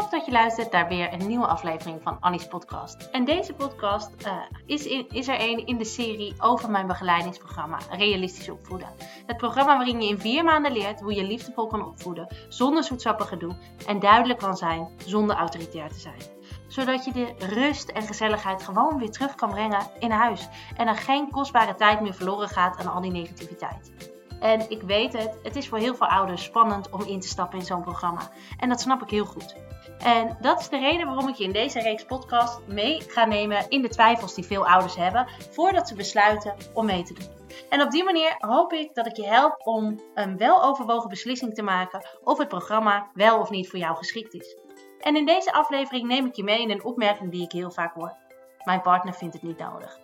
Tof dat je luistert naar weer een nieuwe aflevering van Annie's podcast. En deze podcast uh, is, in, is er een in de serie over mijn begeleidingsprogramma Realistisch Opvoeden. Het programma waarin je in vier maanden leert hoe je liefdevol kan opvoeden zonder zoetsappig gedoe en duidelijk kan zijn zonder autoritair te zijn. Zodat je de rust en gezelligheid gewoon weer terug kan brengen in huis en er geen kostbare tijd meer verloren gaat aan al die negativiteit. En ik weet het, het is voor heel veel ouders spannend om in te stappen in zo'n programma. En dat snap ik heel goed. En dat is de reden waarom ik je in deze reeks podcast mee ga nemen in de twijfels die veel ouders hebben voordat ze besluiten om mee te doen. En op die manier hoop ik dat ik je help om een weloverwogen beslissing te maken of het programma wel of niet voor jou geschikt is. En in deze aflevering neem ik je mee in een opmerking die ik heel vaak hoor. Mijn partner vindt het niet nodig.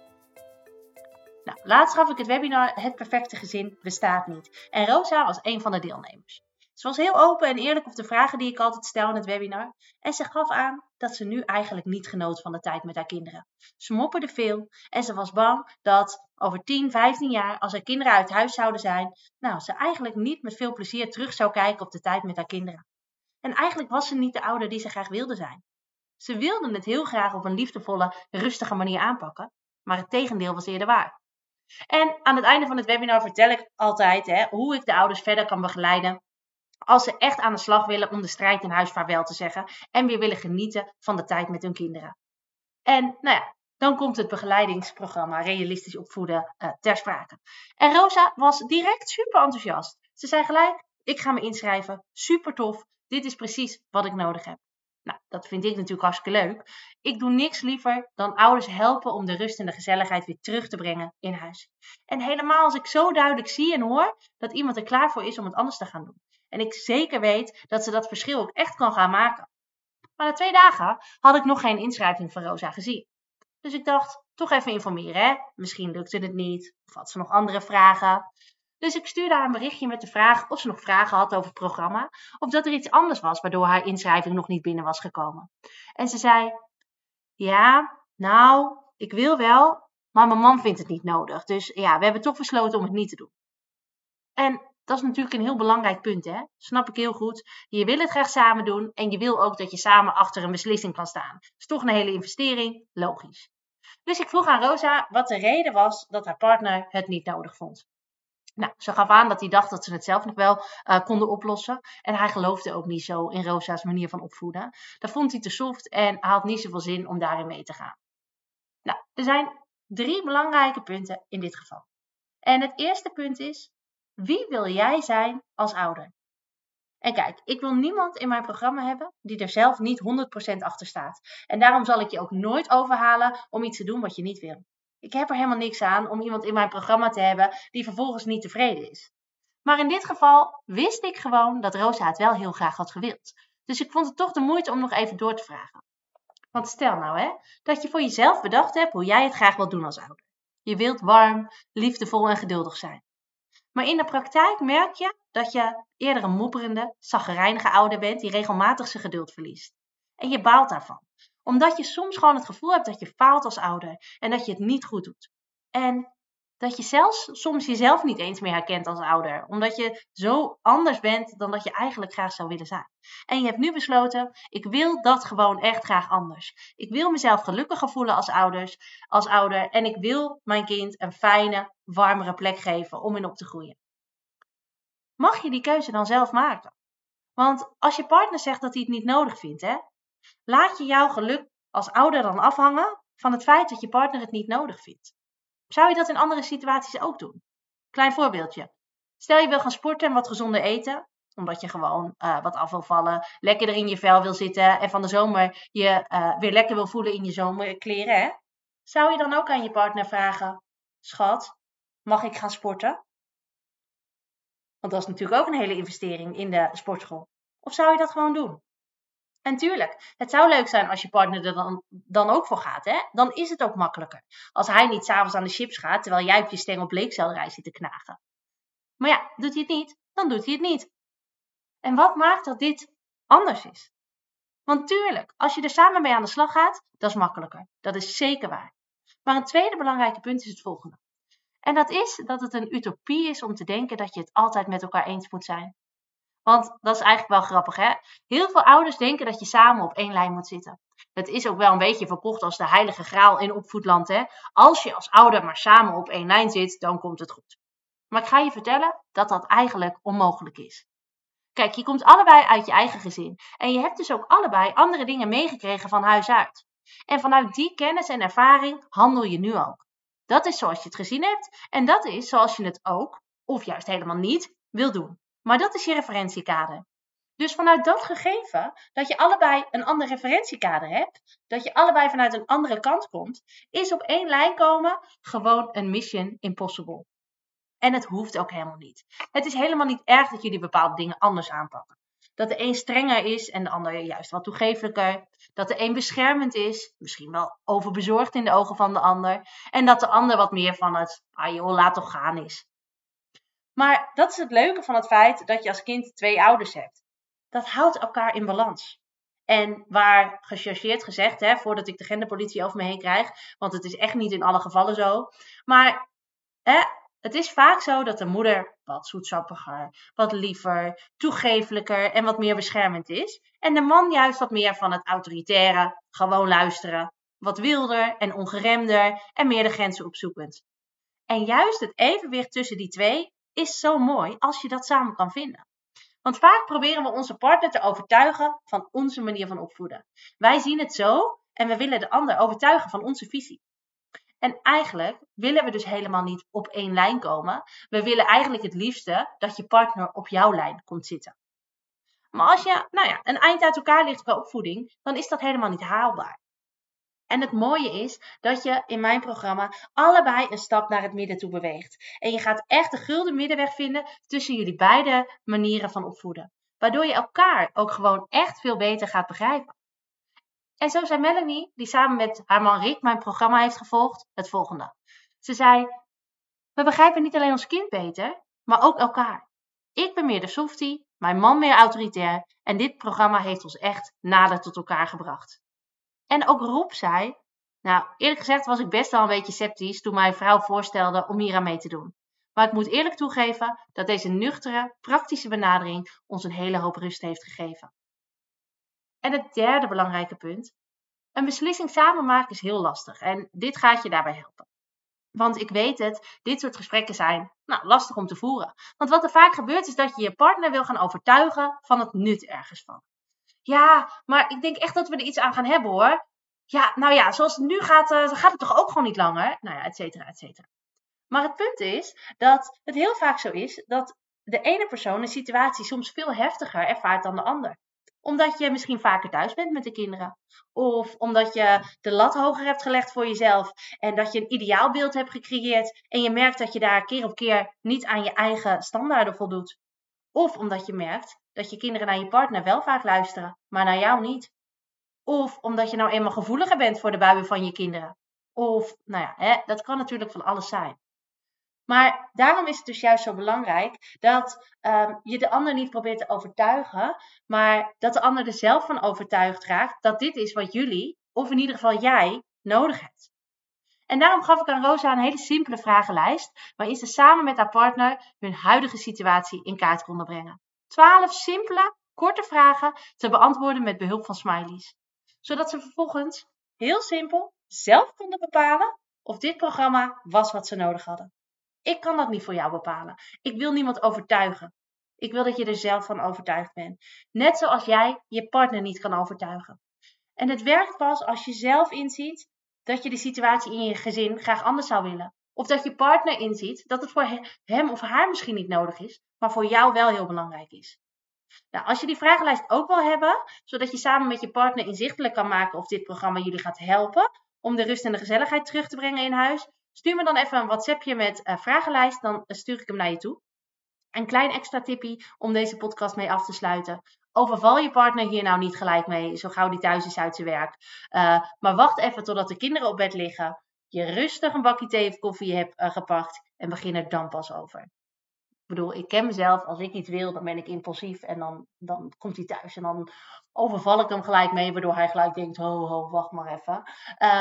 Nou, laatst gaf ik het webinar Het perfecte gezin bestaat niet. En Rosa was een van de deelnemers. Ze was heel open en eerlijk op de vragen die ik altijd stel in het webinar. En ze gaf aan dat ze nu eigenlijk niet genoot van de tijd met haar kinderen. Ze mopperde veel en ze was bang dat over 10, 15 jaar, als haar kinderen uit huis zouden zijn, nou, ze eigenlijk niet met veel plezier terug zou kijken op de tijd met haar kinderen. En eigenlijk was ze niet de ouder die ze graag wilde zijn. Ze wilde het heel graag op een liefdevolle, rustige manier aanpakken, maar het tegendeel was eerder waar. En aan het einde van het webinar vertel ik altijd hè, hoe ik de ouders verder kan begeleiden als ze echt aan de slag willen om de strijd in huis vaarwel te zeggen en weer willen genieten van de tijd met hun kinderen. En nou ja, dan komt het begeleidingsprogramma Realistisch Opvoeden uh, ter sprake. En Rosa was direct super enthousiast. Ze zei gelijk, ik ga me inschrijven, super tof, dit is precies wat ik nodig heb. Nou, dat vind ik natuurlijk hartstikke leuk. Ik doe niks liever dan ouders helpen om de rust en de gezelligheid weer terug te brengen in huis. En helemaal als ik zo duidelijk zie en hoor dat iemand er klaar voor is om het anders te gaan doen. En ik zeker weet dat ze dat verschil ook echt kan gaan maken. Maar na twee dagen had ik nog geen inschrijving van Rosa gezien. Dus ik dacht, toch even informeren, hè? Misschien lukte het niet, of had ze nog andere vragen. Dus ik stuurde haar een berichtje met de vraag of ze nog vragen had over het programma, of dat er iets anders was waardoor haar inschrijving nog niet binnen was gekomen. En ze zei: Ja, nou, ik wil wel, maar mijn man vindt het niet nodig. Dus ja, we hebben toch besloten om het niet te doen. En dat is natuurlijk een heel belangrijk punt, hè? Snap ik heel goed. Je wil het graag samen doen en je wil ook dat je samen achter een beslissing kan staan. Dat is toch een hele investering, logisch. Dus ik vroeg aan Rosa wat de reden was dat haar partner het niet nodig vond. Nou, ze gaf aan dat hij dacht dat ze het zelf nog wel uh, konden oplossen. En hij geloofde ook niet zo in Rosa's manier van opvoeden. Dat vond hij te soft en had niet zoveel zin om daarin mee te gaan. Nou, er zijn drie belangrijke punten in dit geval. En het eerste punt is: wie wil jij zijn als ouder? En kijk, ik wil niemand in mijn programma hebben die er zelf niet 100% achter staat. En daarom zal ik je ook nooit overhalen om iets te doen wat je niet wil. Ik heb er helemaal niks aan om iemand in mijn programma te hebben die vervolgens niet tevreden is. Maar in dit geval wist ik gewoon dat Rosa het wel heel graag had gewild. Dus ik vond het toch de moeite om nog even door te vragen. Want stel nou hè, dat je voor jezelf bedacht hebt hoe jij het graag wilt doen als ouder. Je wilt warm, liefdevol en geduldig zijn. Maar in de praktijk merk je dat je eerder een mopperende, zaggerijnige ouder bent die regelmatig zijn geduld verliest. En je baalt daarvan omdat je soms gewoon het gevoel hebt dat je faalt als ouder en dat je het niet goed doet. En dat je zelfs soms jezelf niet eens meer herkent als ouder, omdat je zo anders bent dan dat je eigenlijk graag zou willen zijn. En je hebt nu besloten, ik wil dat gewoon echt graag anders. Ik wil mezelf gelukkiger voelen als, ouders, als ouder en ik wil mijn kind een fijne, warmere plek geven om in op te groeien. Mag je die keuze dan zelf maken? Want als je partner zegt dat hij het niet nodig vindt, hè, Laat je jouw geluk als ouder dan afhangen van het feit dat je partner het niet nodig vindt. Zou je dat in andere situaties ook doen? Klein voorbeeldje. Stel je wil gaan sporten en wat gezonder eten, omdat je gewoon uh, wat af wil vallen, lekker er in je vel wil zitten en van de zomer je uh, weer lekker wil voelen in je zomerkleren. Hè? Zou je dan ook aan je partner vragen: Schat, mag ik gaan sporten? Want dat is natuurlijk ook een hele investering in de sportschool. Of zou je dat gewoon doen? En tuurlijk, het zou leuk zijn als je partner er dan, dan ook voor gaat. Hè? Dan is het ook makkelijker. Als hij niet s'avonds aan de chips gaat, terwijl jij op je stengel bleekselderij zit te knagen. Maar ja, doet hij het niet, dan doet hij het niet. En wat maakt dat dit anders is? Want tuurlijk, als je er samen mee aan de slag gaat, dat is makkelijker. Dat is zeker waar. Maar een tweede belangrijke punt is het volgende. En dat is dat het een utopie is om te denken dat je het altijd met elkaar eens moet zijn. Want dat is eigenlijk wel grappig, hè? Heel veel ouders denken dat je samen op één lijn moet zitten. Het is ook wel een beetje verkocht als de heilige graal in opvoedland, hè? Als je als ouder maar samen op één lijn zit, dan komt het goed. Maar ik ga je vertellen dat dat eigenlijk onmogelijk is. Kijk, je komt allebei uit je eigen gezin. En je hebt dus ook allebei andere dingen meegekregen van huis uit. En vanuit die kennis en ervaring handel je nu ook. Dat is zoals je het gezien hebt. En dat is zoals je het ook, of juist helemaal niet, wil doen. Maar dat is je referentiekader. Dus vanuit dat gegeven, dat je allebei een ander referentiekader hebt, dat je allebei vanuit een andere kant komt, is op één lijn komen gewoon een mission impossible. En het hoeft ook helemaal niet. Het is helemaal niet erg dat jullie bepaalde dingen anders aanpakken. Dat de een strenger is en de ander juist wat toegefelijker. Dat de een beschermend is, misschien wel overbezorgd in de ogen van de ander. En dat de ander wat meer van het, ah joh, laat toch gaan is. Maar dat is het leuke van het feit dat je als kind twee ouders hebt. Dat houdt elkaar in balans. En waar gechargeerd gezegd, hè, voordat ik de genderpolitie over me heen krijg, want het is echt niet in alle gevallen zo. Maar hè, het is vaak zo dat de moeder wat zoetsappiger, wat liever, toegefelijker en wat meer beschermend is. En de man juist wat meer van het autoritaire, gewoon luisteren, wat wilder en ongeremder en meer de grenzen opzoekend. En juist het evenwicht tussen die twee is zo mooi als je dat samen kan vinden. Want vaak proberen we onze partner te overtuigen van onze manier van opvoeden. Wij zien het zo en we willen de ander overtuigen van onze visie. En eigenlijk willen we dus helemaal niet op één lijn komen. We willen eigenlijk het liefste dat je partner op jouw lijn komt zitten. Maar als je nou ja, een eind uit elkaar ligt qua opvoeding, dan is dat helemaal niet haalbaar. En het mooie is dat je in mijn programma allebei een stap naar het midden toe beweegt. En je gaat echt de gulden middenweg vinden tussen jullie beide manieren van opvoeden. Waardoor je elkaar ook gewoon echt veel beter gaat begrijpen. En zo zei Melanie, die samen met haar man Rick mijn programma heeft gevolgd, het volgende. Ze zei: We begrijpen niet alleen ons kind beter, maar ook elkaar. Ik ben meer de softie, mijn man meer autoritair en dit programma heeft ons echt nader tot elkaar gebracht. En ook Rob zei: Nou, eerlijk gezegd was ik best wel een beetje sceptisch toen mijn vrouw voorstelde om hier aan mee te doen. Maar ik moet eerlijk toegeven dat deze nuchtere, praktische benadering ons een hele hoop rust heeft gegeven. En het derde belangrijke punt. Een beslissing samen maken is heel lastig en dit gaat je daarbij helpen. Want ik weet het, dit soort gesprekken zijn nou, lastig om te voeren. Want wat er vaak gebeurt is dat je je partner wil gaan overtuigen van het nut ergens van. Ja, maar ik denk echt dat we er iets aan gaan hebben hoor. Ja, nou ja, zoals nu gaat, uh, gaat het toch ook gewoon niet langer? Nou ja, et cetera, et cetera. Maar het punt is dat het heel vaak zo is dat de ene persoon een situatie soms veel heftiger ervaart dan de ander omdat je misschien vaker thuis bent met de kinderen. Of omdat je de lat hoger hebt gelegd voor jezelf. En dat je een ideaalbeeld hebt gecreëerd. En je merkt dat je daar keer op keer niet aan je eigen standaarden voldoet. Of omdat je merkt dat je kinderen naar je partner wel vaak luisteren, maar naar jou niet. Of omdat je nou eenmaal gevoeliger bent voor de buien van je kinderen. Of, nou ja, hè, dat kan natuurlijk van alles zijn. Maar daarom is het dus juist zo belangrijk dat ehm, je de ander niet probeert te overtuigen, maar dat de ander er zelf van overtuigd raakt dat dit is wat jullie, of in ieder geval jij, nodig hebt. En daarom gaf ik aan Rosa een hele simpele vragenlijst, waarin ze samen met haar partner hun huidige situatie in kaart konden brengen. Twaalf simpele, korte vragen te beantwoorden met behulp van smileys. Zodat ze vervolgens heel simpel zelf konden bepalen of dit programma was wat ze nodig hadden. Ik kan dat niet voor jou bepalen. Ik wil niemand overtuigen. Ik wil dat je er zelf van overtuigd bent. Net zoals jij je partner niet kan overtuigen. En het werkt pas als je zelf inziet dat je de situatie in je gezin graag anders zou willen. Of dat je partner inziet dat het voor hem of haar misschien niet nodig is, maar voor jou wel heel belangrijk is. Nou, als je die vragenlijst ook wil hebben, zodat je samen met je partner inzichtelijk kan maken of dit programma jullie gaat helpen om de rust en de gezelligheid terug te brengen in huis, Stuur me dan even een WhatsAppje met uh, vragenlijst, dan stuur ik hem naar je toe. Een klein extra tippie om deze podcast mee af te sluiten. Overval je partner hier nou niet gelijk mee, zo gauw die thuis is uit zijn werk. Uh, maar wacht even totdat de kinderen op bed liggen. Je rustig een bakje thee of koffie hebt uh, gepakt en begin er dan pas over. Ik bedoel, ik ken mezelf, als ik iets wil, dan ben ik impulsief en dan, dan komt hij thuis en dan overval ik hem gelijk mee, waardoor hij gelijk denkt, ho, ho, wacht maar even.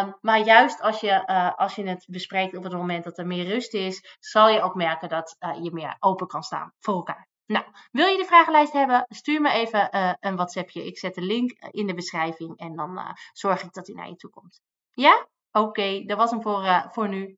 Um, maar juist als je, uh, als je het bespreekt op het moment dat er meer rust is, zal je ook merken dat je meer open kan staan voor elkaar. Nou, wil je de vragenlijst hebben? Stuur me even uh, een WhatsAppje. Ik zet de link in de beschrijving en dan uh, zorg ik dat hij naar je toe komt. Ja? Oké, dat was hem voor, voor nu.